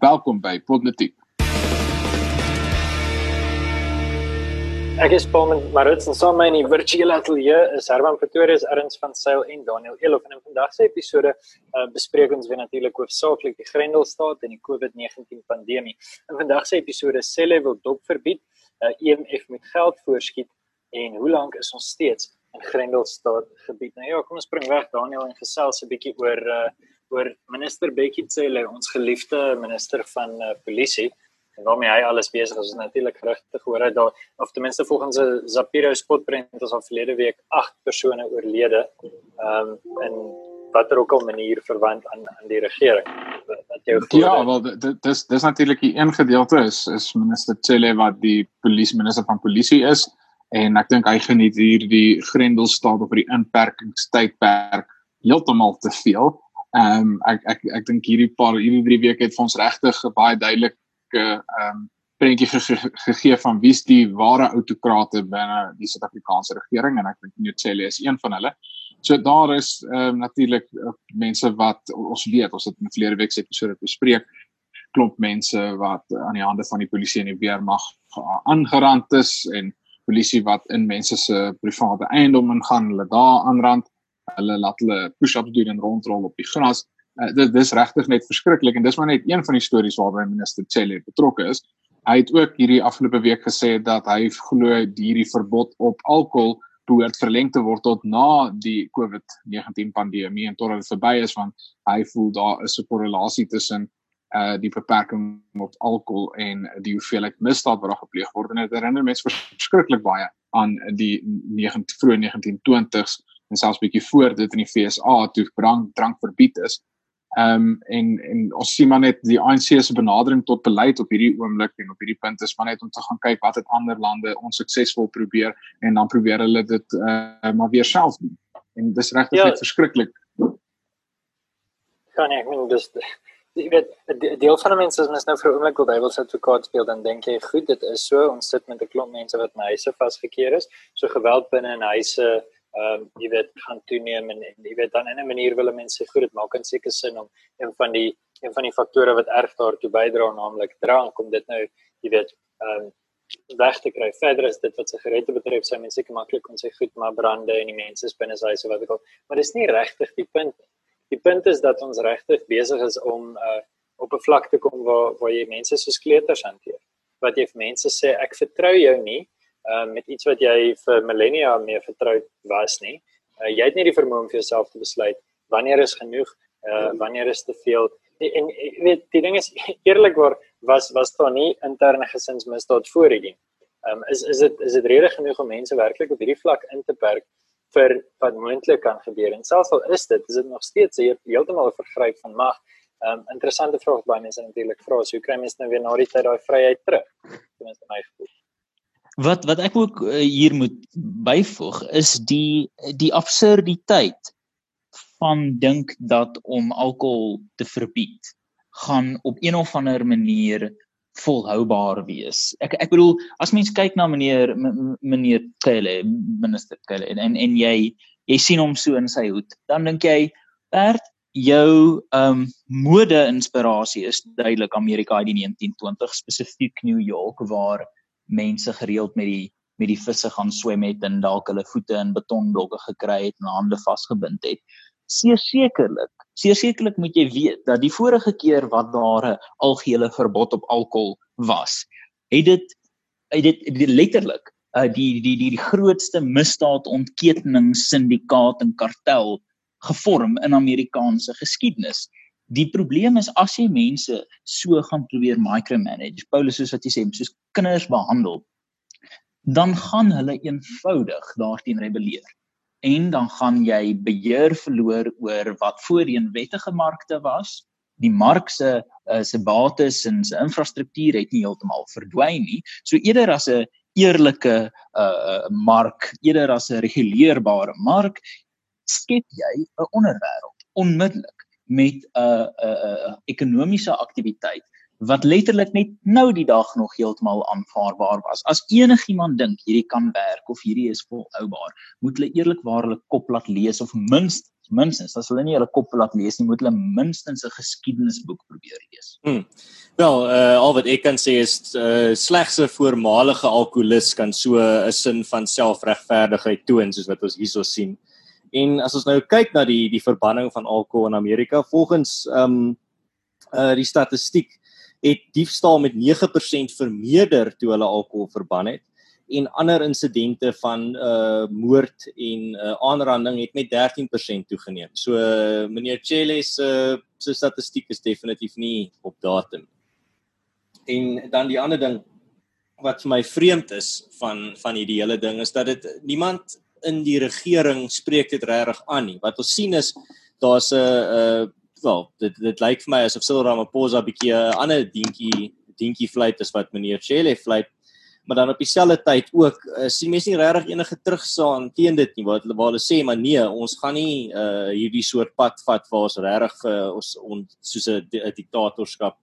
Welkom by Politiek. Ek is Paul Marits en saam met my in die virtuele ateljee is Herman Pretorius, Erns van Sail en Daniel Elof en in vandag se episode uh, bespreek ons weer natuurlik hoofsaaklik die Grendelstaat en die COVID-19 pandemie. In vandag se episode sê hulle wil dop verbied, uh, EMF met geld voorskiet en hoe lank is ons steeds in Grendelstaat gebied? Nou ja, kom ons spring weg Daniel en gesels 'n bietjie oor uh, oor minister Bekkie Cele, ons geliefde minister van uh, polisie en waarmee hy alles besig is, is natuurlik regtig gehoor het daar of ten minste volgens 'n Zapiro spotprent is al verlede week 8 persone oorlede. Ehm um, en watter ook al manier verwant aan aan die regering. Wat jou Ja, wel dit dis dis natuurlik die een gedeelte is is minister Cele wat die polisie minister van polisie is en ek dink hy geniet hier die grendelstaat op die inperkingstydperk heeltemal te veel. Ehm um, ek ek ek dink hierdie paar hierdie 3 weke het vir ons regtig baie duidelik ehm um, prentjie ge gegee van wie's die ware autokrate binne die Suid-Afrikaanse regering en ek dink Netsele is een van hulle. So daar is ehm um, natuurlik uh, mense wat ons weet, ons het in verlede week se episode bespreek klomp mense wat aan die hande van die polisie en die weermag aangerand is en polisie wat in mense se private eiendom ingaan, hulle daar aanrand, hulle laat hulle push-ups doen en rondrol op die gras uh, dit dis regtig net verskriklik en dis maar net een van die stories waarby minister Cele betrokke is. Hy het ook hierdie afgelope week gesê dat hy glo hierdie verbod op alkohol behoort verleng te word tot na die COVID-19 pandemie en totdat dit verby is want hy voel daar is 'n korrelasie tussen uh die beperking op alkohol en die hoeveelheid misdaad wat daar gepleeg word en dit herinner mense verskriklik baie aan die 9 vroeë 1920s en selfs bietjie voor dit in die FSA toe drank drank verbied is Ehm um, en en ons sien maar net die ANC se benadering tot beleid op hierdie oomblik en op hierdie punt is maar net om te gaan kyk wat het ander lande onsuksesvol probeer en dan probeer hulle dit uh, maar weer self doen. En dis regtig ja, net verskriklik. Kan ek min dis jy weet deel van die mense is mens nou vir 'n oomblik wil duiwels advokaat speel dan dink jy goed dit is so ons sit met 'n klomp mense wat in huise vasgekeer is so geweld binne in huise ehm um, jy weet gaan toeneem en, en jy weet dan in 'n manier wil mense goed dit maak en seker sin om een van die een van die faktore wat erg daartoe bydra naamlik drank om dit nou jy weet ehm um, weg te kry. Verder is dit wat sigarette betref, sou mense seker maklik kon sê goed maar brande en die mense is binne huise wat ek al maar dis nie regtig die punt. Die punt is dat ons regtig besig is om uh op 'n vlak te kom waar waar jy mense soos kleuters hanteer. Wat jy vir mense sê ek vertrou jou nie uh, met iets wat jy vir millennia mee vertroud was nie. Uh, jy het nie die vermoë om vir jouself te besluit wanneer is genoeg, uh, wanneer is te veel. En jy weet die ding is eerlikwaar was was daar nie interne gesinsmisdaad voor hierdie. Um, is is dit is dit rede genoeg om mense werklik op hierdie vlak in te perk vir wat moontlik kan gebeur en selfs al is dit is dit nog steeds heeltemal 'n vergryp van mag. 'n um, Interessante vraag baie mense natuurlik vra, so hoe kry mense nou weer na die tyd daai vryheid terug? Ten minste my gevoel. Wat wat ek ook uh, hier moet byvoeg is die die absurditeit van dink dat om alkohol te verbied gaan op een of ander manier volhoubaar wees. Ek ek bedoel as mens kyk na meneer meneer Cele, minister Cele en en jy jy sien hom so in sy hoed, dan dink jy Bert jou um mode inspirasie is duidelik Amerika uit die 1920 spesifiek New York waar mense gereeld met die met die visse gaan swem het en dalk hulle voete in betonblokke gekry het en hande vasgebind het. Sekerlik, sekerlik moet jy weet dat die vorige keer wat daar 'n algehele verbod op alkohol was, het dit het dit letterlik uh, die die die die grootste misdaadontketening syndikaat en kartel gevorm in Amerikaanse geskiedenis. Die probleem is as jy mense so gaan probeer micromanage, Paulus soos wat jy sê, soos kinders behandel, dan gaan hulle eenvoudig daarteen rebelleer. En dan gaan jy beheer verloor oor wat voorheen wettige markte was. Die mark se uh, se bates en se infrastruktuur het nie heeltemal verdwyn nie. So eerder as 'n eerlike uh mark, eerder as 'n reguleerbare mark, skep jy 'n onderwêreld onmiddellik met 'n uh, 'n uh, uh, ekonomiese aktiwiteit wat letterlik net nou die dag nog heeltemal aanvaarbaar was. As enigiemand dink hierdie kan werk of hierdie is volhoubaar, moet hulle eerlikwaar hulle kop laat lees of minstens minstens as hulle nie hulle kop laat lees nie, moet hulle minstens 'n geskiedenisboek probeer lees. Hmm. Wel, uh al wat ek kan sê is uh slegs 'n voormalige alkoholist kan so 'n sin van selfregverdigheid toon soos wat ons hierso sien. En as ons nou kyk na die die verbanning van alkohol in Amerika, volgens um uh die statistiek het diefstal met 9% vermeerder toe hulle alkohol verban het en ander insidente van uh moord en uh, aanranding het met 13% toegeneem. So uh, meneer Chele se uh, se statistiek is definitief nie op datum. En dan die ander ding wat vir my vreemd is van van hierdie hele ding is dat dit niemand in die regering spreek dit regtig aan nie. Wat ons sien is daar's 'n uh wel dit dit lyk vir my asof Cyril Ramaphosa 'n bietjie 'n ander dingetjie dingetjie fluit as wat meneer Chele fluit maar dan op dieselfde tyd ook uh, sien mense nie regtig enige terugsaan teen dit nie waar hulle sê maar nee ons gaan nie uh, hierdie soort pad vat waar ons regtig uh, ons on, soos 'n diktatorskap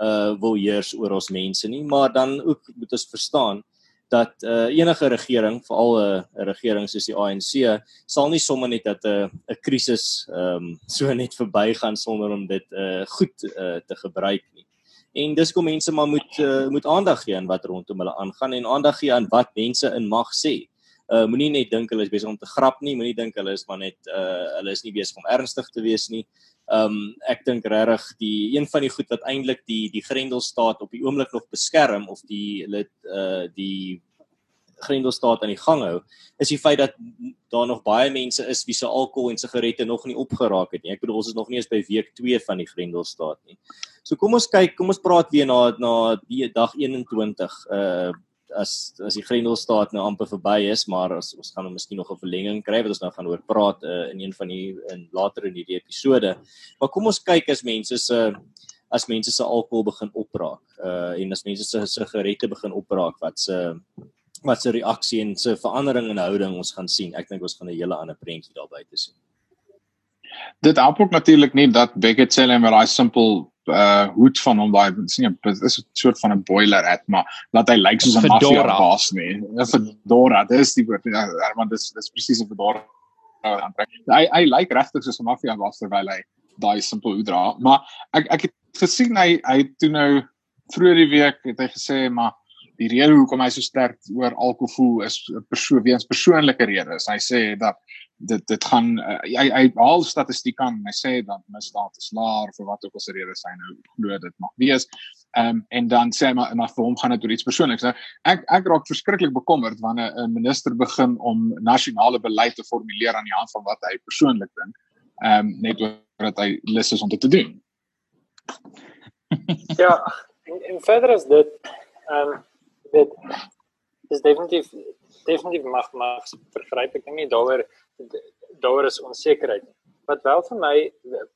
uh wil heers oor ons mense nie maar dan ook moet ons verstaan dat uh enige regering veral 'n uh, regering soos die ANC sal nie sommer net dat 'n uh, 'n krisis ehm um, so net verbygaan sonder om dit uh goed uh, te gebruik nie en dis kom mense maar moet uh, moet aandag gee aan wat rondom hulle aangaan en aandag gee aan wat mense in mag sê. Uh moenie net dink hulle is besig om te grap nie, moenie dink hulle is maar net uh hulle is nie besig om ernstig te wees nie. Um ek dink regtig die een van die goed wat eintlik die die Grendelstaat op die oomblik nog beskerm of die hulle uh die Grendelstaat aan die gang hou, is die feit dat daar nog baie mense is wie se alkohol en sigarette nog nie opgeraak het nie. Ek bedoel ons is nog nie eens by week 2 van die Grendelstaat nie. So kom ons kyk, kom ons praat weer na na die dag 21 uh as as die Grendelstaat nou amper verby is, maar as, ons gaan nou miskien nog 'n verlenging kry wat ons nou gaan oor praat uh, in een van die in later in hierdie episode. Maar kom ons kyk as mense se as mense se alkohol begin opraak uh en as mense se sigarette begin opraak wat se wat se reaksie en se verandering in houding ons gaan sien. Ek dink ons gaan 'n hele ander prentjie daar buite sien. Dit help ook natuurlik nie dat Beckett sê net maar daai simpel uh hoed van hom daai sien jy is 'n soort van 'n boiler hat maar laat hy lyk soos 'n mafia baas nie. 'n Fedora, dis die woord. Ja, want dis dis presies 'n fedora aantrek. Hy hy lyk regtig soos 'n mafia baas terwyl hy daai simpel hoed dra. Maar ek ek het gesien hy hy toe nou vroeër die week het hy gesê maar die rede hoekom hy so sterk oor alkohol is persoon weens persoonlike redes. Hy sê dat dit dit gaan uh, hy hy haal statistiek aan hy sê dat misdaad is laer vir wat ook al se redes sy nou glo dit mag wees. Ehm um, en dan sê hy maar maar vir hom gaan dit oor iets persoonliks. Nou ek ek raak verskriklik bekommerd wanneer 'n minister begin om nasionale beleid te formuleer aan die hand van wat hy persoonlik dink. Ehm um, net oor dat hy lus is om dit te doen. ja, en, en verder is dit ehm um, dit is definitief definitief mag mag vergryp ek dink nie daaroor daar is onsekerheid. Wat wel vir my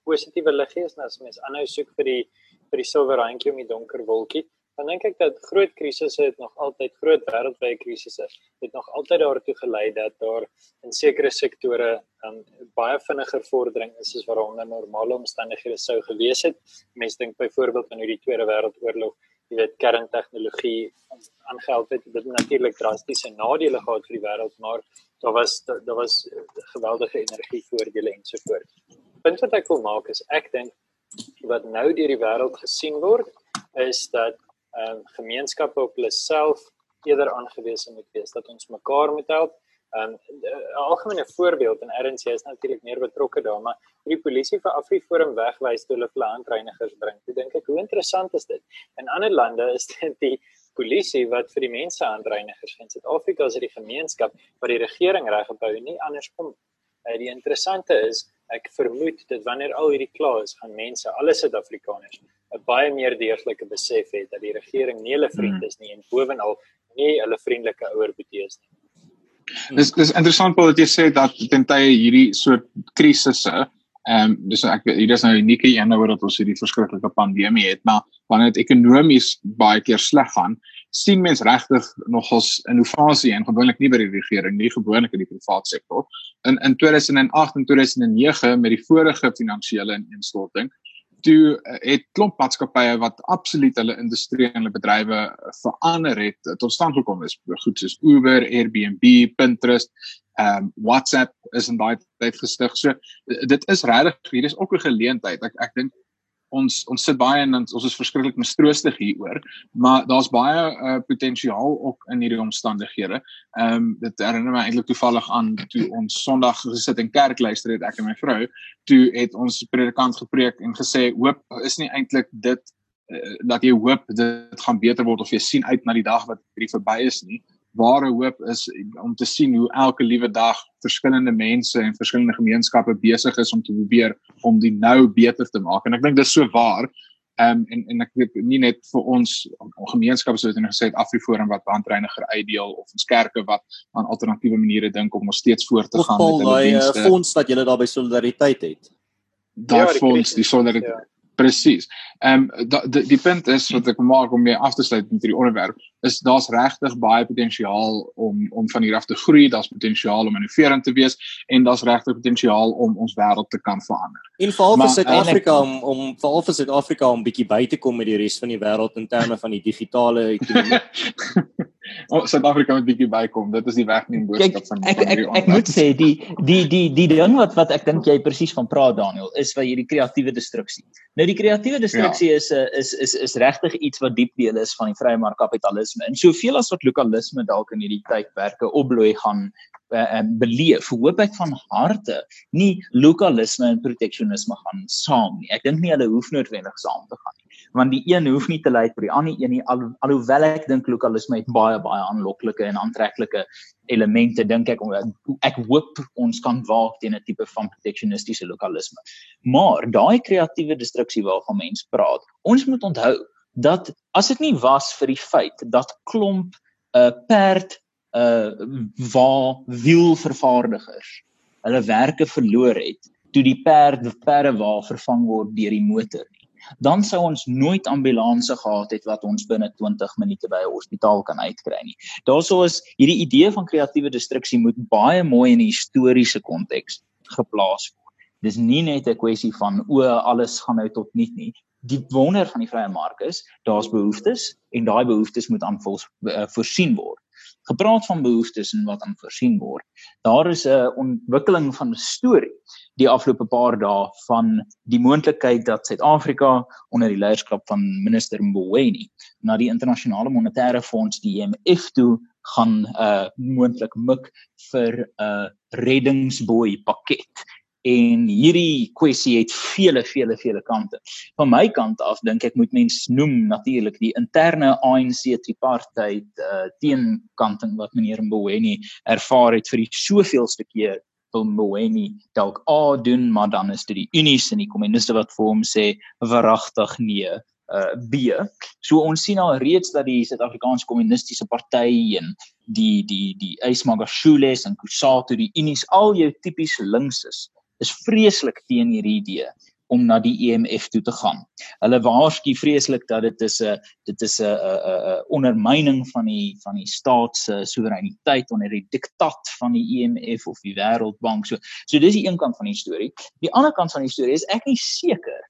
positiewe lig gee is as mens aanhou soek vir die vir die silwer randjie om die donker wolkie, dan dink ek dat groot krisisse het nog altyd groot wêreldwye krisisse het nog altyd daartoe gelei dat daar in sekere sektore um, baie vinniger vordering is as wat onder normale omstandighede sou gewees het. Mense dink byvoorbeeld aan hierdie Tweede Wêreldoorlog jy weet kerntegnologie aangehou het dit natuurlik drastiese nadele gehad vir die wêreld maar daar was daar was geweldige energievoordele ensovoorts. Punt wat ek wil maak is ek dink wat nou deur die wêreld gesien word is dat ehm um, gemeenskappe op hulle self eerder aangewese moet wees dat ons mekaar moet help. Ehm um, 'n algemene voorbeeld en RNC is natuurlik meer betrokke daar, maar die polisie vir Afriforum wegwys toe hulle landreinigers bring. Ek dink ek hoe interessant is dit. In ander lande is dit die polisie wat vir die mense aandreinigers in Suid-Afrika is dit die gemeenskap wat die regering regbou nie andersom. Uh, die interessante is ek vermoed dat wanneer al hierdie klaar is gaan mense alle Suid-Afrikaners 'n baie meer deeglike besef het dat die regering nie hulle vriend hmm. is nie en bovenal nie hulle vriendelike ouer boetie is nie. Dis dis interessant wat jy sê dat ten tye hierdie soort krisisse Ehm um, dis ek hier is nou 'n unieke een oor dat ons hierdie verskriklike pandemie het, maar wanneer dit ekonomies baie keer sleg gaan, sien mens regtig nogals innovasie en gewoonlik nie by die regering nie, gewoonlik in die private sektor. In in 2008 en 2009 met die vorige finansiële ineenstorting, toe eh, het klomp maatskappye wat absoluut hulle industrie en hulle bedrywe verander het tot stand gekom is goed soos Uber, Airbnb, Pinterest, ehm um, WhatsApp is in daai tyd gestig. So dit is regtig hier is ook 'n geleentheid. Ek ek dink ons ons sit baie en ons is verskriklik mistroostig hieroor, maar daar's baie uh, potensiaal ook in hierdie omstandighede. Ehm um, dit herinner my eintlik toevallig aan toe ons Sondag gesit in kerk luister het ek en my vrou, toe het ons predikant gepreek en gesê hoop is nie eintlik dit uh, dat jy hoop dit gaan beter word of jy sien uit na die dag wat hierdie verby is nie ware hoop is om te sien hoe elke liewe dag verskillende mense en verskillende gemeenskappe besig is om te probeer om die nou beter te maak en ek dink dit is so waar um, en en ek weet nie net vir ons gemeenskappe soos in gesê het Afriforum wat brandreiniger uitdeel of ons kerke wat aan alternatiewe maniere dink om nog steeds voort te gaan met hulle dienste. Of daai fonds wat julle daar by solidariteit het. Daai ja, fonds, die solidariteit ja. Presies. Ehm um, die, die punt is wat ek maak om mee af te sluit met hierdie onderwerp is daar's regtig baie potensiaal om om van hier af te groei, daar's potensiaal om innoverend te wees en daar's regtig potensiaal om ons wêreld te kan verander. En veral vir Suid-Afrika om om veral vir Suid-Afrika om bietjie by te kom met die res van die wêreld in terme van die digitale ekonomie. Oh, Suid-Afrika moet bietjie bykom. Dit is die wegneem boodskap van ek ek, ek, ek moet sê die die die die ding wat wat ek dink jy presies van praat Daniel is wat hierdie kreatiewe destruksie. Nou die kreatiewe destruksie ja. is 'n is is is regtig iets wat diep deel is van die vrye mark kapitalisme. En soveel as wat lokalisme dalk in hierdie tydperke opbloei gaan uh, beleef, hoop ek van harte nie lokalisme en proteksionisme gaan saam nie. Ek dink nie hulle hoef noodwendig saam te gaan nie want die een hoef nie te lei vir die ander een nie al, alhoewel ek dink lokalisme het baie baie aanloklike en aantreklike elemente dink ek ek hoop ons kan waak teen 'n tipe van protektionistiese lokalisme. Maar daai kreatiewe destruksie waarvan mense praat ons moet onthou dat as dit nie was vir die feit dat klomp 'n uh, perd uh waar wielvervaardigers hulle werke verloor het toe die perd perde waar vervang word deur die motor nie dan sou ons nooit ambulanse gehad het wat ons binne 20 minute by 'n hospitaal kan uitkry nie. Daarso is hierdie idee van kreatiewe destruksie moet baie mooi in 'n historiese konteks geplaas word. Dis nie net 'n kwessie van o, alles gaan nou tot niet nie. Die wonder van die vrye mark is, daar's behoeftes en daai behoeftes moet aanvul uh, voorsien word gepraat van behoeftes en wat aan voorsien word. Daar is 'n ontwikkeling van 'n storie die afgelope paar dae van die moontlikheid dat Suid-Afrika onder die leierskap van minister Mboweni na die internasionale monetêre fonds die IMF toe gaan uh moontlik mik vir 'n uh, reddingsboei pakket en hierdie kwessie het vele vele vele kante. Van my kant af dink ek moet mens noem natuurlik die interne ANC tripartyd uh teenkanting wat meneer Mboweni ervaar het vir die soveelste keer wil Mboweni dalk A doen, maar dan is dit die Unies en die kommuniste wat vir hom sê verragtig nee uh B. So ons sien al reeds dat die Suid-Afrikaanse Kommunistiese Party en die die die Ysmagashules en Kusatu die Unies al jou tipies links is is vreeslik teen hierdie idee om na die EMF toe te gaan. Hulle waarsku vreeslik dat dit is 'n dit is 'n 'n ondermyning van die van die staat se soewereiniteit onder die diktat van die EMF of die Wêreldbank. So so dis die een kant van die storie. Die ander kant van die storie is ek nie seker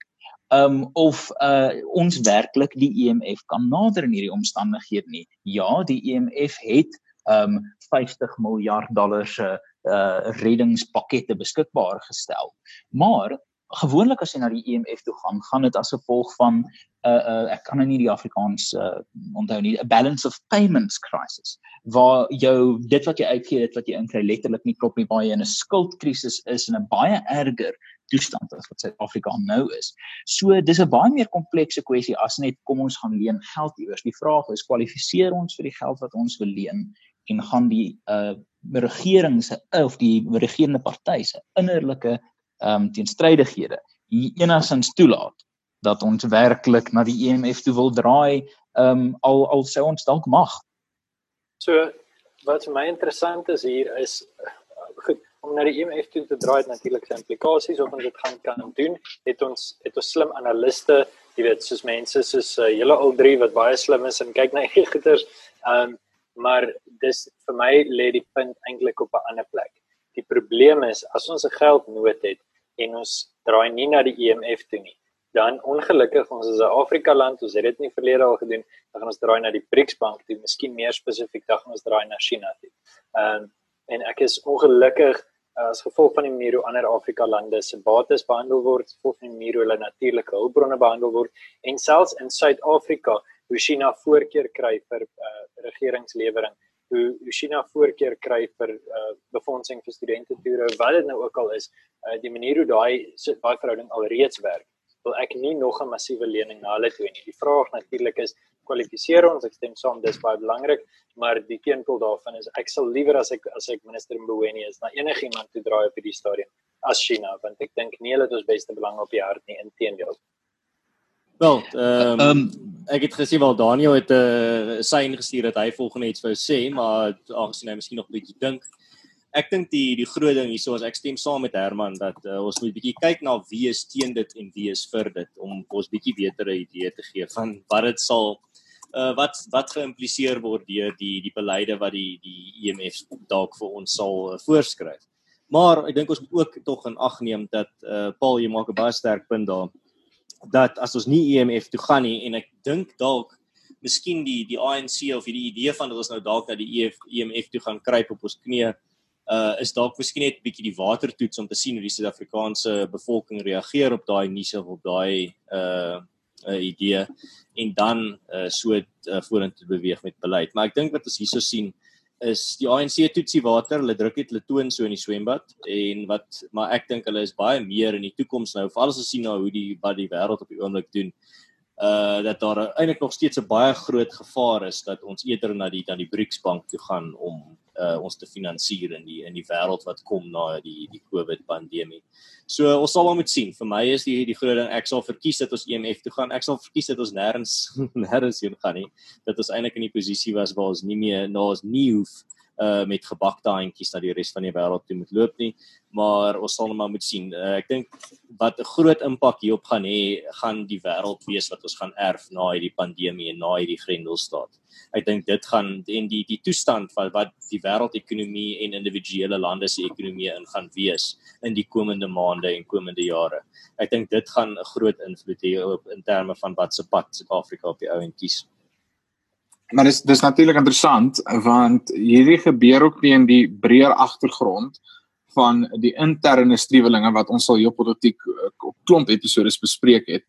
um of uh ons werklik die EMF kan nader in hierdie omstandighede nie. Ja, die EMF het um 50 miljard dollar se uh reddingspakkette beskikbaar gestel. Maar gewoonlik as jy na die EMF toe gaan, gaan dit as gevolg van 'n uh, uh, ek kan nou nie die Afrikaans uh, onthou nie, 'n balance of payments crisis waar jou dit wat jy uitgee, dit wat jy inkry letterlik nie klop nie, baie in 'n skuldkrisis is en 'n baie erger toestand as wat Suid-Afrika nou is. So dis 'n baie meer komplekse kwessie as net kom ons gaan leen geld iewers. Die vraag is kwalifiseer ons vir die geld wat ons wil leen en gaan die uh regering se of die regerende party se innerlike ehm um, teenstrydighede hier enigins toelaat dat ons werklik na die EMF toe wil draai ehm um, al al sou ons dalk mag. So wat vir my interessant is hier is goed om na die EMF toe te draai natuurlik sy implikasies of ons dit gaan kan doen. Het ons het ons slim analiste, jy weet, soos mense soos uh, julle al drie wat baie slim is en kyk na hierdie goeters. Ehm um, maar dis vir my lê die punt eintlik op 'n ander plek. Die probleem is as ons 'n geldnood het en ons draai nie na die EMF toe nie, dan ongelukkig ons is 'n Afrika land, ons het dit nie verlede al gedoen, dan gaan ons draai na die BRICS bank toe, miskien meer spesifiek dan gaan ons draai na China toe. Ehm um, en ek is ongelukkig as gevolg van die manier hoe ander Afrika lande se bates behandel word, gevolg van die manier hoe hulle natuurlike hulpbronne behandel word en selfs in Suid-Afrika hoe China voorkeur kry vir uh, regeringslewering hoe hoe China voorkeur kry vir uh, befondsing vir studente toere wat dit nou ook al is uh, die manier hoe daai daai verhouding alreeds werk wil ek nie nog 'n massiewe lening na hulle toe nie die vraag natuurlik is kwalifiseer ons ek stem saam dis baie belangrik maar die teenpool daarvan is ek sal liewer as ek as ek minister Mboweni is na enigiemand toe draai op hierdie stadium as China want ek dink nie hulle het ons beste belang op die hart nie inteendeel Wel, ehm um, um, ek het gesien wel Daniel het 'n uh, sein gestuur dat hy volgende iets wou sê, maar aangesien hy miskien nog 'n bietjie dink. Ek dink die die groot ding hierso is ek stem saam met Herman dat uh, ons moet bietjie kyk na wie is teen dit en wie is vir dit om ons bietjie beter 'n idee te gee van wat dit sal uh wat wat geïmpliseer word deur die die beleide wat die die IMF e dalk vir ons sal uh, voorskryf. Maar ek dink ons moet ook tog in ag neem dat uh Paul jy maak 'n baie sterk punt daar dat as ons nie EMF toe gaan nie en ek dink dalk miskien die die ANC of die idee van dat ons nou dalk na die EF, EMF toe gaan kruip op ons knieë uh is dalk miskien net bietjie die watertoets om te sien hoe die Suid-Afrikaanse bevolking reageer op daai nuus of op daai uh 'n uh, idee en dan uh so uh, vorentoe beweeg met beleid. Maar ek dink wat ons hierso sien is die ANC toetsie water, hulle druk dit hulle toon so in die swembad en wat maar ek dink hulle is baie meer in die toekoms nou, veral as ons sien nou hoe die wat die wêreld op die oomblik doen. Uh dat daar eintlik nog steeds 'n baie groot gevaar is dat ons eerder na die dan die BRICS bank toe gaan om uh ons te finansier in die in die wêreld wat kom na die die COVID pandemie. So ons sal maar moet sien. Vir my is die die groot ding ek sal verkies dat ons EMF toe gaan. Ek sal verkies dat ons nêrens nêrens heen gaan nie. Dat ons eintlik in die posisie was waar ons nie meer na ons nie hoef uh met gebakte handjies na die res van die wêreld toe moet loop nie. Maar ons sal net maar moet sien. Uh, ek dink wat 'n groot impak hierop gaan hê gaan die wêreld wees wat ons gaan erf na hierdie pandemie en na hierdie grendelstaat. Ek dink dit gaan en die die toestand van wat die wêreldekonomie en individuele lande se ekonomie in gaan wees in die komende maande en komende jare. Ek dink dit gaan 'n groot invloed hê op in terme van wat se pad Suid-Afrika op die ou en kies maar dis dis natuurlik interessant want hierdie gebeur ook nie in die breër agtergrond van die interne striwelinge wat ons al heel politiek eh, op klomp episodes bespreek het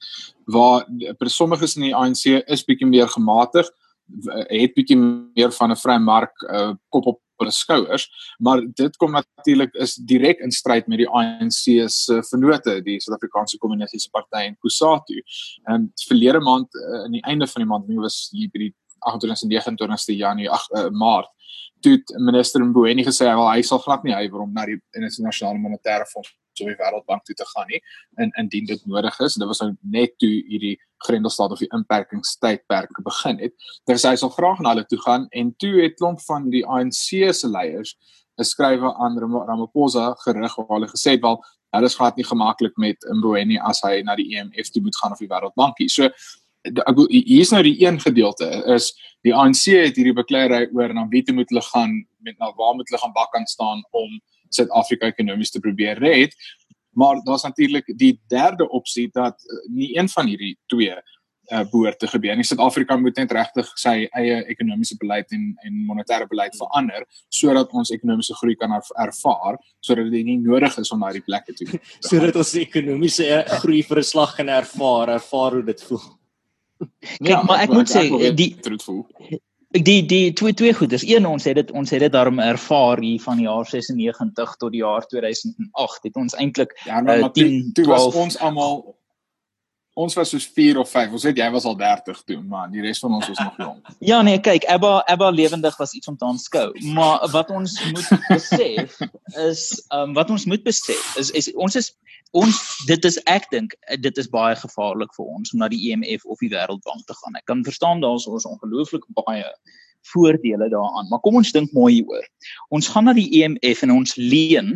waar per sommiges in die ANC is bietjie meer gematig het bietjie meer van 'n vrye mark uh, kop op hulle skouers maar dit kom natuurlik is direk in stryd met die ANC se vennote die Suid-Afrikaanse Kommunistiese Party en Kusatu. En verlede maand uh, in die einde van die maand nie was hier by die 28ste Januarie ag uh, Maart. Toe minister Mboweni gesê wel hy sal glad nie huiwer om na die internasionale monetaire fonds so die wêreldbank toe te gaan nie en indien dit nodig is. Dit was nou net toe hierdie grendelstaat of die inperkingstydperk begin het. Sê hy sal graag na hulle toe gaan en toe het klomp van die ANC se leiers 'n skrywe aan Ramaphosa gerig waar hulle gesê het wel hulle is glad nie gemaklik met Mboweni as hy na die IMF e toe moet gaan of die wêreldbankie so ek hier is nou die een gedeelte is die ANC het hierdie bekleierery oor na wie toe moet hulle gaan met na waar moet hulle gaan bak aan staan om Suid-Afrika ekonomies te probeer red. Maar daar's natuurlik die derde opsie dat uh, nie een van hierdie twee uh, behoort te gebeur nie. Suid-Afrika moet net regtig sy eie ekonomiese beleid en en monetêre beleid verander sodat ons ekonomiese groei kan ervaar sodat dit nie nodig is om na hierdie plekke toe sodat ons ekonomiese eh, groei vir 'n slag kan ervaar ervaar hoe dit voel Kyk, ja, maar ek moet sê die die die twee twee goed is een ons het dit ons het dit daarom ervaar hier van die jaar 96 tot die jaar 2008 het ons eintlik ja, nou, uh, 10 toe, toe was ons almal ons was soos 4 of 5 ons weet jy was al 30 toe maar die res van ons was nog jong ja nee kyk Abba Abba lewendig was iets om te aanskou maar wat ons moet besef is um, wat ons moet besef is, is ons is ons dit is ek dink dit is baie gevaarlik vir ons om na die IMF e of die Wêreldbank te gaan. Ek kan verstaan daar is ons ongelooflik baie voordele daaraan, maar kom ons dink mooi hieroor. Ons gaan na die IMF e en ons leen,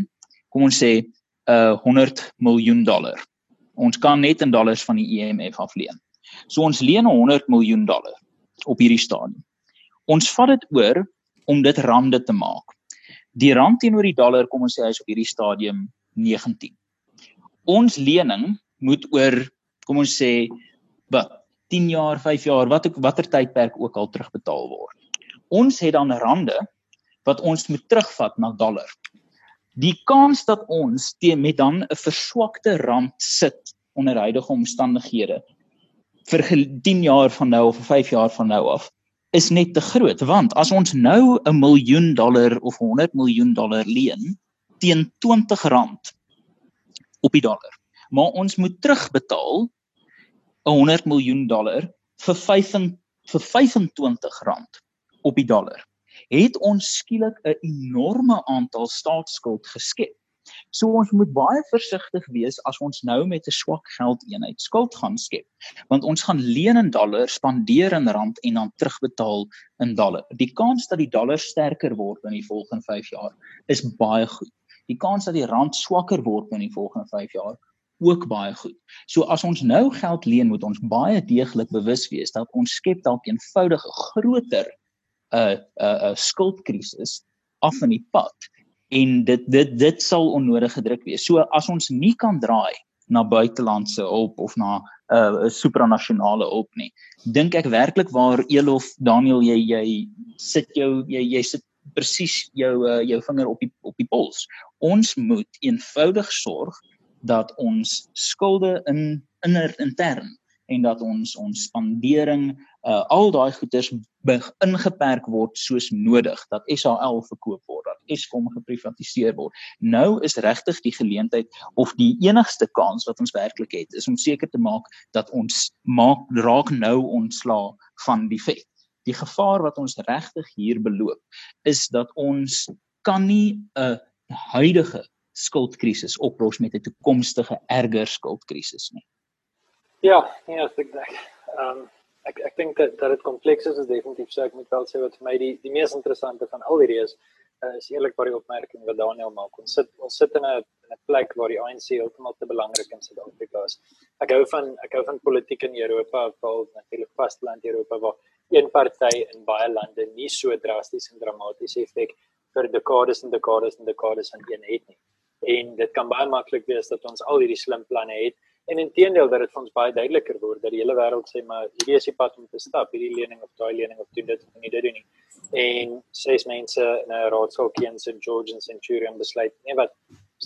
kom ons sê, uh 100 miljoen dollar. Ons kan net in dollars van die IMF e afleen. So ons leen 100 miljoen dollar op hierdie stadium. Ons vat dit oor om dit rande te maak. Die rand teenoor die dollar kom ons sê hy's op hierdie stadium 19 ons lening moet oor kom ons sê wat 10 jaar, 5 jaar, wat ook watter tydperk ook al terugbetaal word. Ons het dan rande wat ons moet terugvat na dollar. Die kans dat ons teen met dan 'n verswakte rand sit onder huidige omstandighede vir 10 jaar van nou of 5 jaar van nou af is net te groot. Want as ons nou 'n miljoen dollar of 100 miljoen dollar leen teen 20 rand op die dollar maar ons moet terugbetaal 'n 100 miljoen dollar vir 5 vir 25 rand op die dollar het ons skielik 'n enorme aantal staatsskuld geskep So ons moet baie versigtig wees as ons nou met 'n swak geldeenheid skuld gaan skep, want ons gaan leen in dollars, spandeer in rand en dan terugbetaal in dollar. Die kans dat die dollar sterker word in die volgende 5 jaar is baie goed. Die kans dat die rand swakker word in die volgende 5 jaar ook baie goed. So as ons nou geld leen, moet ons baie deeglik bewus wees dat ons skep dalk eenvoudig 'n groter 'n 'n 'n skuldkrisis af in die pad en dit dit dit sal onnodig gedruk wees. So as ons nie kan draai na buitelandse hulp of na 'n uh, supranasionale hulp nie, dink ek werklik waar Elof Daniel jy jy sit jou jy jy sit presies jou uh, jou vinger op die op die pols. Ons moet eenvoudig sorg dat ons skulde in inner intern en dat ons ons spandering uh, al daai goederes ingeperk word soos nodig dat SAL verkoop word dat Eskom geprivatiseer word. Nou is regtig die geleentheid of die enigste kans wat ons werklik het is om seker te maak dat ons maak raak nou ontslaa van die vet die gevaar wat ons regtig hier beloop is dat ons kan nie 'n huidige skuldkrisis oplos met 'n toekomstige erger skuldkrisis nie. Ja, ja, ek dink. Ehm ek ek dink dat dat dit kompleks is, is definitief so ek moet wel sê wat vir my die die mees interessante van al hierdie is uh, is eerlikwaar die opmerking wat Daniel maak. Ons sit ons sit in 'n 'n plek waar die ANC heeltemal te belangrik in Suid-Afrika is. Ek hou van ek hou van politiek in Europa, veral natuurlik vasteland Europa waar een party in baie lande nie so drasties en dramaties effek vir dekades en dekades en dekades aan een het nie. En dit kan baie maklik wees dat ons al hierdie slim planne het en intedeel dat dit vir ons baie duideliker word dat die hele wêreld sê maar hierdie is die pad om te stap. Hierdie lening of daai lening of doen dit of nie dit doen nie. En ses mense in 'n raadsaal hier in St George and Centurion besluit nee wat?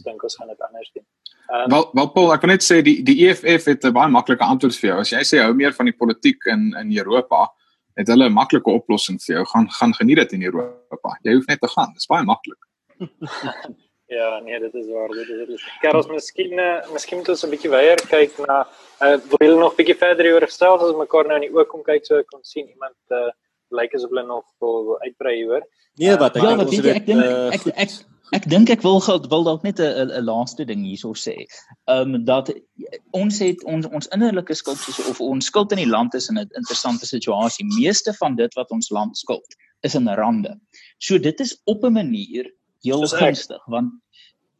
Dink ons gaan dit anders doen. Um, wel wel Paul ek wil net sê die die EFF het 'n baie maklike antwoord vir jou. As jy sê hou meer van die politiek in in Europa het hulle 'n maklike oplossing vir jou. Gaan gaan geniet dit in Europa. Jy hoef net te gaan. Dit is baie maklik Ja, nee, dit is waar. Dit is dit. Karels, miskien uh, miskien moet ons 'n bietjie weier kyk na uh wil jy nog bietjie verder oor gesels as mekaar nou in die oë kom kyk so kon sien iemand uh lyk asof hulle nog wil uitbrei hoor. Nee, wat ek uh, ja, wat weet jy, ek dink ek ek ek ek dink ek wil wil dalk net 'n 'n laaste ding hierso sê. Ehm um, dat ons het ons ons innerlike skuld of ons skuld in die land is in 'n interessante situasie. Meeste van dit wat ons land skuld is in rande. So dit is op 'n manier heel gunstig want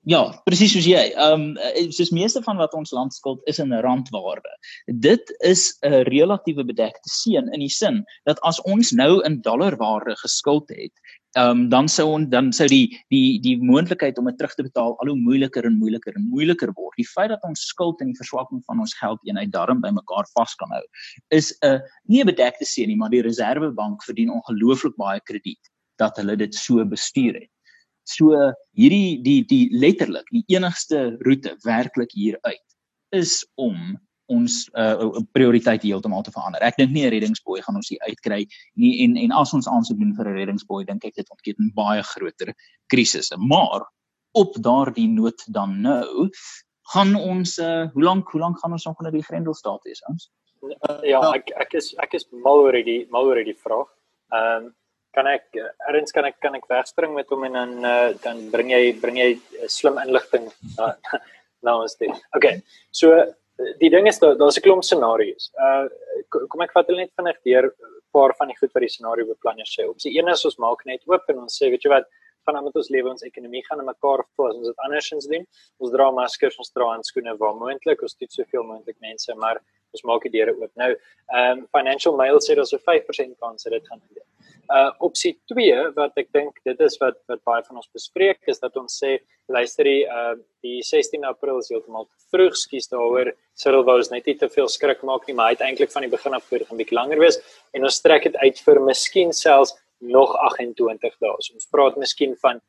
ja, presies soos jy. Ehm um, soos meeste van wat ons land skuld is in randwaarde. Dit is 'n relatiewe bedekte seën in die sin dat as ons nou in dollarwaarde geskuld het, ehm um, dan sou ons dan sou die die die moontlikheid om dit terug te betaal al hoe moeiliker en moeiliker en moeiliker word. Die feit dat ons skuld en die verswakking van ons geldeenheid daarin bymekaar vas kan hou, is 'n nie 'n bedekte seën nie, maar die Reserwebank verdien ongelooflik baie krediet dat hulle dit so bestuur het. So hierdie die die letterlik die enigste roete werklik hier uit is om ons uh prioriteit heeltemal te verander. Ek dink nie 'n reddingsboei gaan ons hier uitkry nie en en as ons aansoek doen vir 'n reddingsboei dink ek dit ontketen baie groter krisisse. Maar op daardie noot dan nou gaan ons uh hoe lank hoe lank gaan ons nog onder die Grendelstaat wees ons? Uh, ja, ek ek is ek is mal oor die mal oor die vraag. Ehm um, kan ek erns kan ek kan ek wegspring met hom en dan uh, dan bring jy bring jy slim inligting na na ons toe. Okay. So die ding is daar daar's 'n klomp scenario's. Uh kom ek vat hulle net vinnig deur 'n paar van die goed wat die scenario beplanners sê. Op die een is ons maak net oop en ons sê weet jy wat gaan aan met ons lewe ons ekonomie gaan in mekaar val as ons dit andersins doen. Ons dra maskers, ons dra handskoene waar moontlik, ons doen soveel moontlik mense, maar ons maak die deure oop. Nou, ehm um, Financial Mail sê daar's 'n 5% kans dat dit gaan gebeur. Uh opsie 2 wat ek dink dit is wat wat baie van ons bespreek is dat ons sê luister die uh die 16 April is heeltemal te vroeg, skuis daaroor. Cyril wou ons net nie te veel skrik maak nie, maar hy het eintlik van die begin af voor 'n bietjie langer wees en ons trek dit uit vir miskien selfs nog 28 dae. So ons praat miskien van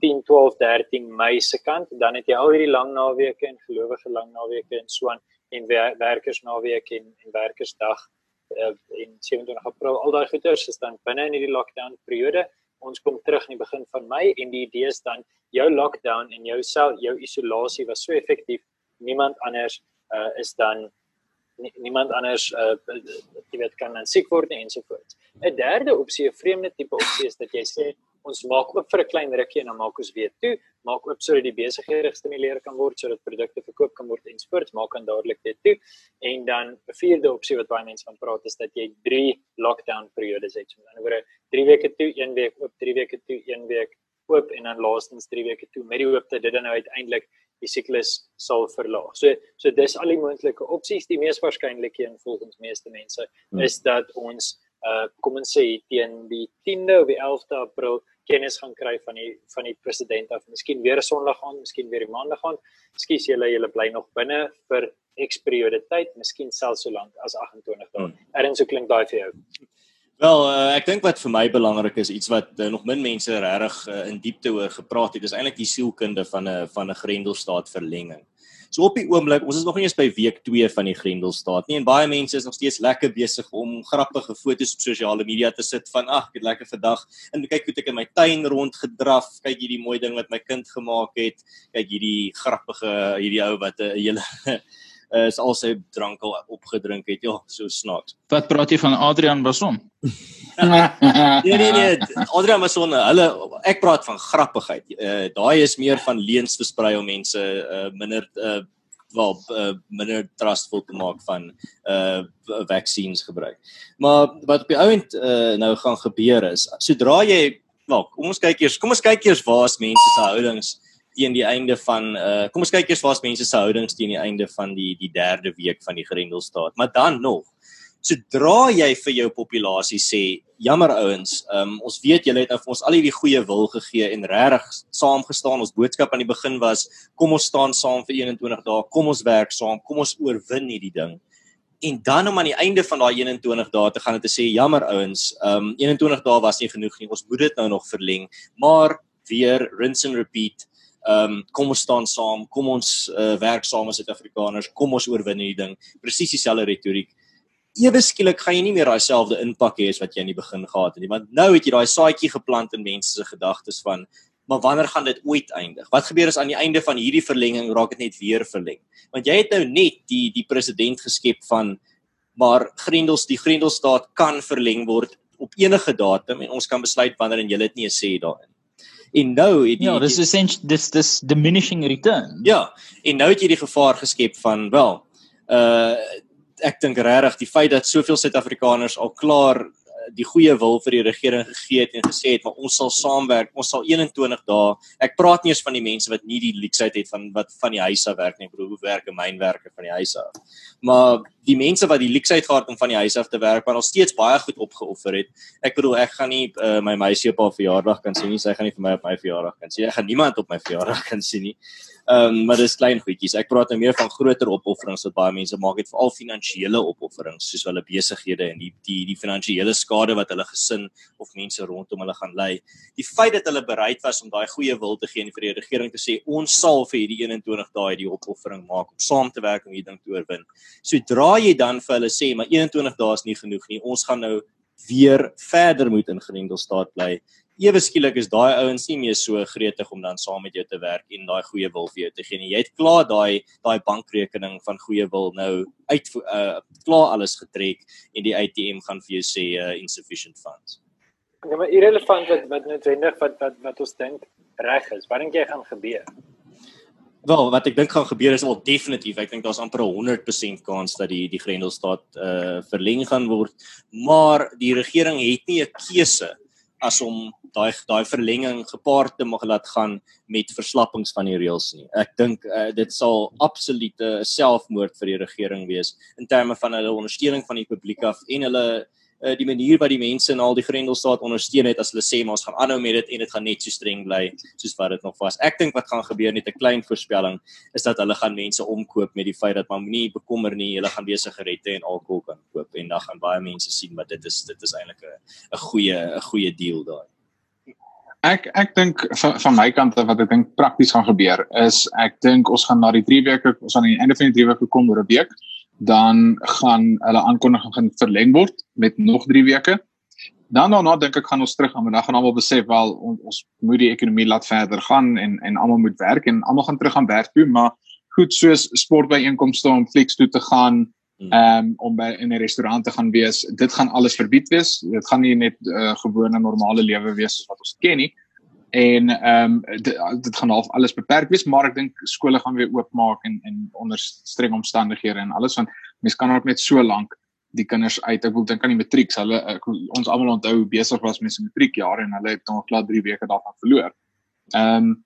10, 12, 13 Mei se kant, dan het jy al hierdie lang naweke en gelowige lang naweke en so aan en wer werkersnaweek en en werkersdag en 27 April. Al daai goeters is dan binne in hierdie lockdown periode. Ons kom terug in die begin van Mei en die idee is dan jou lockdown en jou sel jou isolasie was so effektief. Niemand anders uh, is dan niemand anders uh jy weet kan dan siek word en so voort. 'n Derde opsie, 'n vreemde tipe opsie is dat jy sê ons maak oop vir 'n klein rukkie en dan maak ons weer toe, maak oop sodat die besighede gestimuleer kan word sodat produkte verkoop kan word en sport maak dan dadelik weer toe. En dan 'n vierde opsie wat baie mense van praat is dat jy 3 lockdown periodes het. So dan oor 3 weke toe, 1 week oop, 3 weke toe, 1 week oop en dan laastens 3 weke toe met die hoop dat dit dan nou uiteindelik die siklus sal verlaag. So so dis al die moontlike opsies. Die mees waarskynlike een volgens meeste mense hmm. is dat ons uh kom ons sê teen die 10de of die 11de April kennis gaan kry van die van die president of miskien weer 'n Sondag aan, miskien weer 'n Maandag aan. Skus julle julle bly nog binne vir X periode tyd, miskien selfs so lank as 28 dae. Hmm. Erns so klink daai vir jou. Wel, uh, ek dink wat vir my belangrik is, iets wat uh, nog min mense regtig uh, in diepte oor gepraat het, is eintlik die sielkunde van 'n van 'n Grendelstaat verlenging. So op die oomblik, ons is nog nie eens by week 2 van die Grendelstaat nie en baie mense is nog steeds lekker besig om grappige foto's op sosiale media te sit van ag, ek het lekker vandag en kyk hoe ek in my tuin rondgedraf, kyk hierdie mooi ding wat my kind gemaak het, kyk hierdie grappige hierdie ou wat 'n hele uh, is al sy drank al opgedrink het. Ja, so snaaks. Wat praat jy van Adrian Bason? nee nee nee, Adrian Bason, hulle ek praat van grappigheid. Uh, Daai is meer van leuns versprei om mense uh, minder uh, wel uh, minder trustful te maak van uh vaksines gebruik. Maar wat op die ouend uh, nou gaan gebeur is, sodra jy wel, kom ons kyk eers, kom ons kyk eers waar is mense se houdings teen die einde van uh kom ons kyk eers waar's mense se houdings teen die einde van die die derde week van die Grendelstaat. Maar dan nog, sodra jy vir jou populasie sê, jammer ouens, um ons weet julle het nou vir ons al hierdie goeie wil gegee en regtig saamgestaan. Ons boodskap aan die begin was, kom ons staan saam vir 21 dae, kom ons werk saam, kom ons oorwin hierdie ding. En dan om aan die einde van daai 21 dae te gaan en te sê jammer ouens, um 21 dae was nie genoeg nie. Ons moet dit nou nog verleng. Maar weer rinse and repeat ehm um, kom ons staan saam, kom ons uh, werk saam as Suid-Afrikaners, kom ons oorwin hierdie ding. Presies dieselfde retoriek. Ewe skielik gaan jy nie meer daai selfde impak hê as wat jy in die begin gehad het nie, want nou het jy daai saadjie geplant in mense se gedagtes van maar wanneer gaan dit ooit eindig? Wat gebeur as aan die einde van hierdie verlenging raak dit net weer verleng? Want jy het nou net die die president geskep van maar Grendels die Grendelstaat kan verleng word op enige datum en ons kan besluit wanneer en jy het nie 'n sê daarin. En nou het jy Ja, dis essentially dis dis diminishing return. Ja, en nou het jy die gevaar geskep van wel, uh ek dink regtig die feit dat soveel Suid-Afrikaners al klaar die goeie wil vir die regering gegee het en gesê het maar ons sal saamwerk. Ons sal 21 dae. Ek praat nie eens van die mense wat nie die leksheid het van wat van die huis af werk nie. Ek bedoel hoe werk 'n mynwerker van die huis af. Maar die mense wat die leksheid gehad om van die huis af te werk, maar nog steeds baie goed opgeoffer het. Ek bedoel ek gaan nie uh, my meisie op haar verjaardag kan sien nie. Sy gaan nie vir my op my verjaardag kan sien. Ek gaan niemand op my verjaardag kan sien nie. Ehm um, maar dis klein goedjies. Ek praat nou meer van groter opofferings wat baie mense maak, het veral finansiële opofferings soos hulle besighede en die die die finansiële skade wat hulle gesin of mense rondom hulle gaan ly. Die feit dat hulle bereid was om daai goeie wil te gee en vir die regering te sê ons sal vir hierdie 21 dae die opoffering maak om saam te werk om hierdie ding te oorwin. Sodra jy dan vir hulle sê maar 21 dae is nie genoeg nie, ons gaan nou weer verder moet in Grendelstaat bly ewe skielik is daai ouens nie meer so gretig om dan saam met jou te werk en daai goeie wil vir jou te gee nie. Jy het klaar daai daai bankrekening van goeie wil nou uit uh klaar alles getrek en die ATM gaan vir jou sê uh, insufficient funds. Ja, maar irrelevant wat wat noodwendig wat wat wat ons dink reg is. Wat dink jy gaan gebeur? Wel, wat ek dink gaan gebeur is wel definitief. Ek dink daar's amper 'n 100% kans dat die die Grendelstaat uh verleng gaan word, maar die regering het nie 'n keuse as om daai daai verlenging gepaard te mag laat gaan met verslappings van die reëls nie. Ek dink uh, dit sal absolute selfmoord vir die regering wees in terme van hulle ondersteuning van die publiek af en hulle uh, die manier wat die mense in al die Grendelstaat ondersteun het as hulle sê maar ons gaan aanhou met dit en dit gaan net so streng bly soos wat dit nog was. Ek dink wat gaan gebeur net 'n klein voorspelling is dat hulle gaan mense omkoop met die feit dat maar moenie bekommer nie, hulle gaan weer sigarette en alkohol kan koop en dan gaan baie mense sien wat dit is dit is eintlik 'n 'n goeie 'n goeie deal daai. Ek ek dink van, van my kant wat ek dink prakties gaan gebeur is ek dink ons gaan na die 3 weke ons aan die einde van die 3 weke kom oor 'n week dan gaan hulle aankondiging gaan verleng word met nog 3 weke. Dan daarna dink ek gaan ons terug gaan en dan gaan almal besef wel ons, ons moet die ekonomie laat verder gaan en en almal moet werk en almal gaan terug aan werk toe maar goed soos sportbyeenkomste om flex toe te gaan Hmm. ehm um, om by in 'n restaurant te gaan wees. Dit gaan alles verbied wees. Dit gaan nie net 'n uh, gewone normale lewe wees soos wat ons ken nie. En ehm um, dit, dit gaan half alles beperk wees, maar ek dink skole gaan weer oopmaak en en onder streng omstandighede en alles want mense kan ook net so lank die kinders uit. Ek wil dink aan die matriek. Hulle ek, ons almal onthou besig was mense matriekjare en hulle het nog klaar 3 weke daarvan verloor. Ehm um,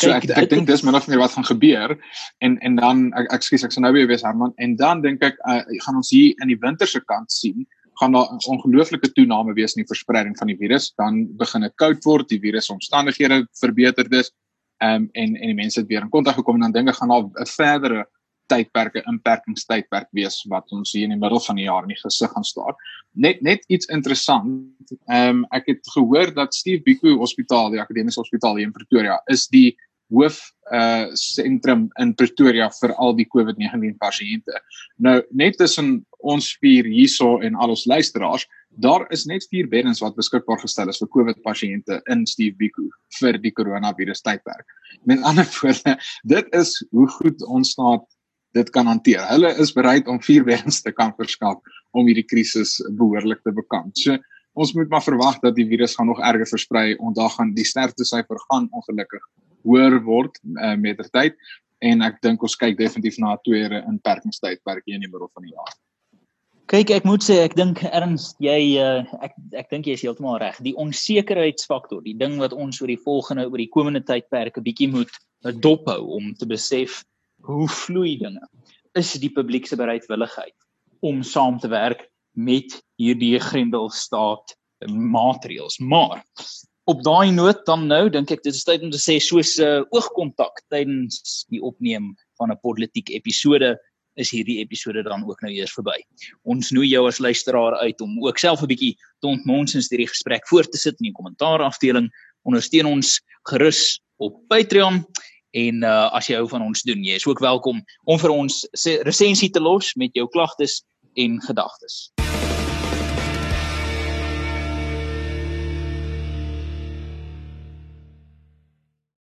So ek ek dink dis min of meer wat gaan gebeur en en dan ek ekskuus ek sou nou weer wees Herman en dan dink ek uh, gaan ons hier in die winter se kant sien gaan daar 'n ongelooflike toename wees in die verspreiding van die virus dan begin dit koud word die virusomstandighede verbeter dis um, en en die mense het weer in kontak gekom en dan dinge gaan daar 'n verdere tydperke inperkingstydperk wees wat ons hier in die middel van die jaar in die gesig gaan staar. Net net iets interessant. Ehm um, ek het gehoor dat Steve Biko Hospitaal, die akademiese hospitaal hier in Pretoria, is die hoof uh sentrum in Pretoria vir al die COVID-19 pasiënte. Nou net tussen ons vier hierso en al ons luisteraars, daar is net 4 beddens wat beskikbaar gestel is vir COVID pasiënte in Steve Biko vir die coronavirus tydperk. Met ander woorde, dit is hoe goed ons staat dit kan hanteer. Hulle is bereid om vier wens te kan verskaf om hierdie krisis behoorlik te bekamp. So ons moet maar verwag dat die virus gaan nog erger versprei en daar gaan die sterftesyfer gaan ongelukkig hoër word uh, met der tyd en ek dink ons kyk definitief na 'n tweede inperkingstydperk hier in die middel van die jaar. Kyk, ek moet sê ek dink erns jy uh, ek ek dink jy is heeltemal reg. Die onsekerheidsfaktor, die ding wat ons oor die volgende oor die komende tydperk 'n bietjie moet dophou om te besef hoe vloei dinge is die publiek se bereidwilligheid om saam te werk met hierdie grendelstaat maatreëls maar op daai noot dan nou dink ek dit is tyd om te sê soos 'n uh, eh, oogkontak tydens die opneem van 'n politiek episode is hierdie episode dan ook nou eers verby. Ons nooi jou as luisteraar uit om ook self 'n bietjie te ontmonsens hierdie gesprek voort te sit in die kommentaar afdeling. Ondersteun ons gerus op Patreon en uh, as jy hou van ons doen, jy is ook welkom om vir ons resensie te los met jou klagtes en gedagtes.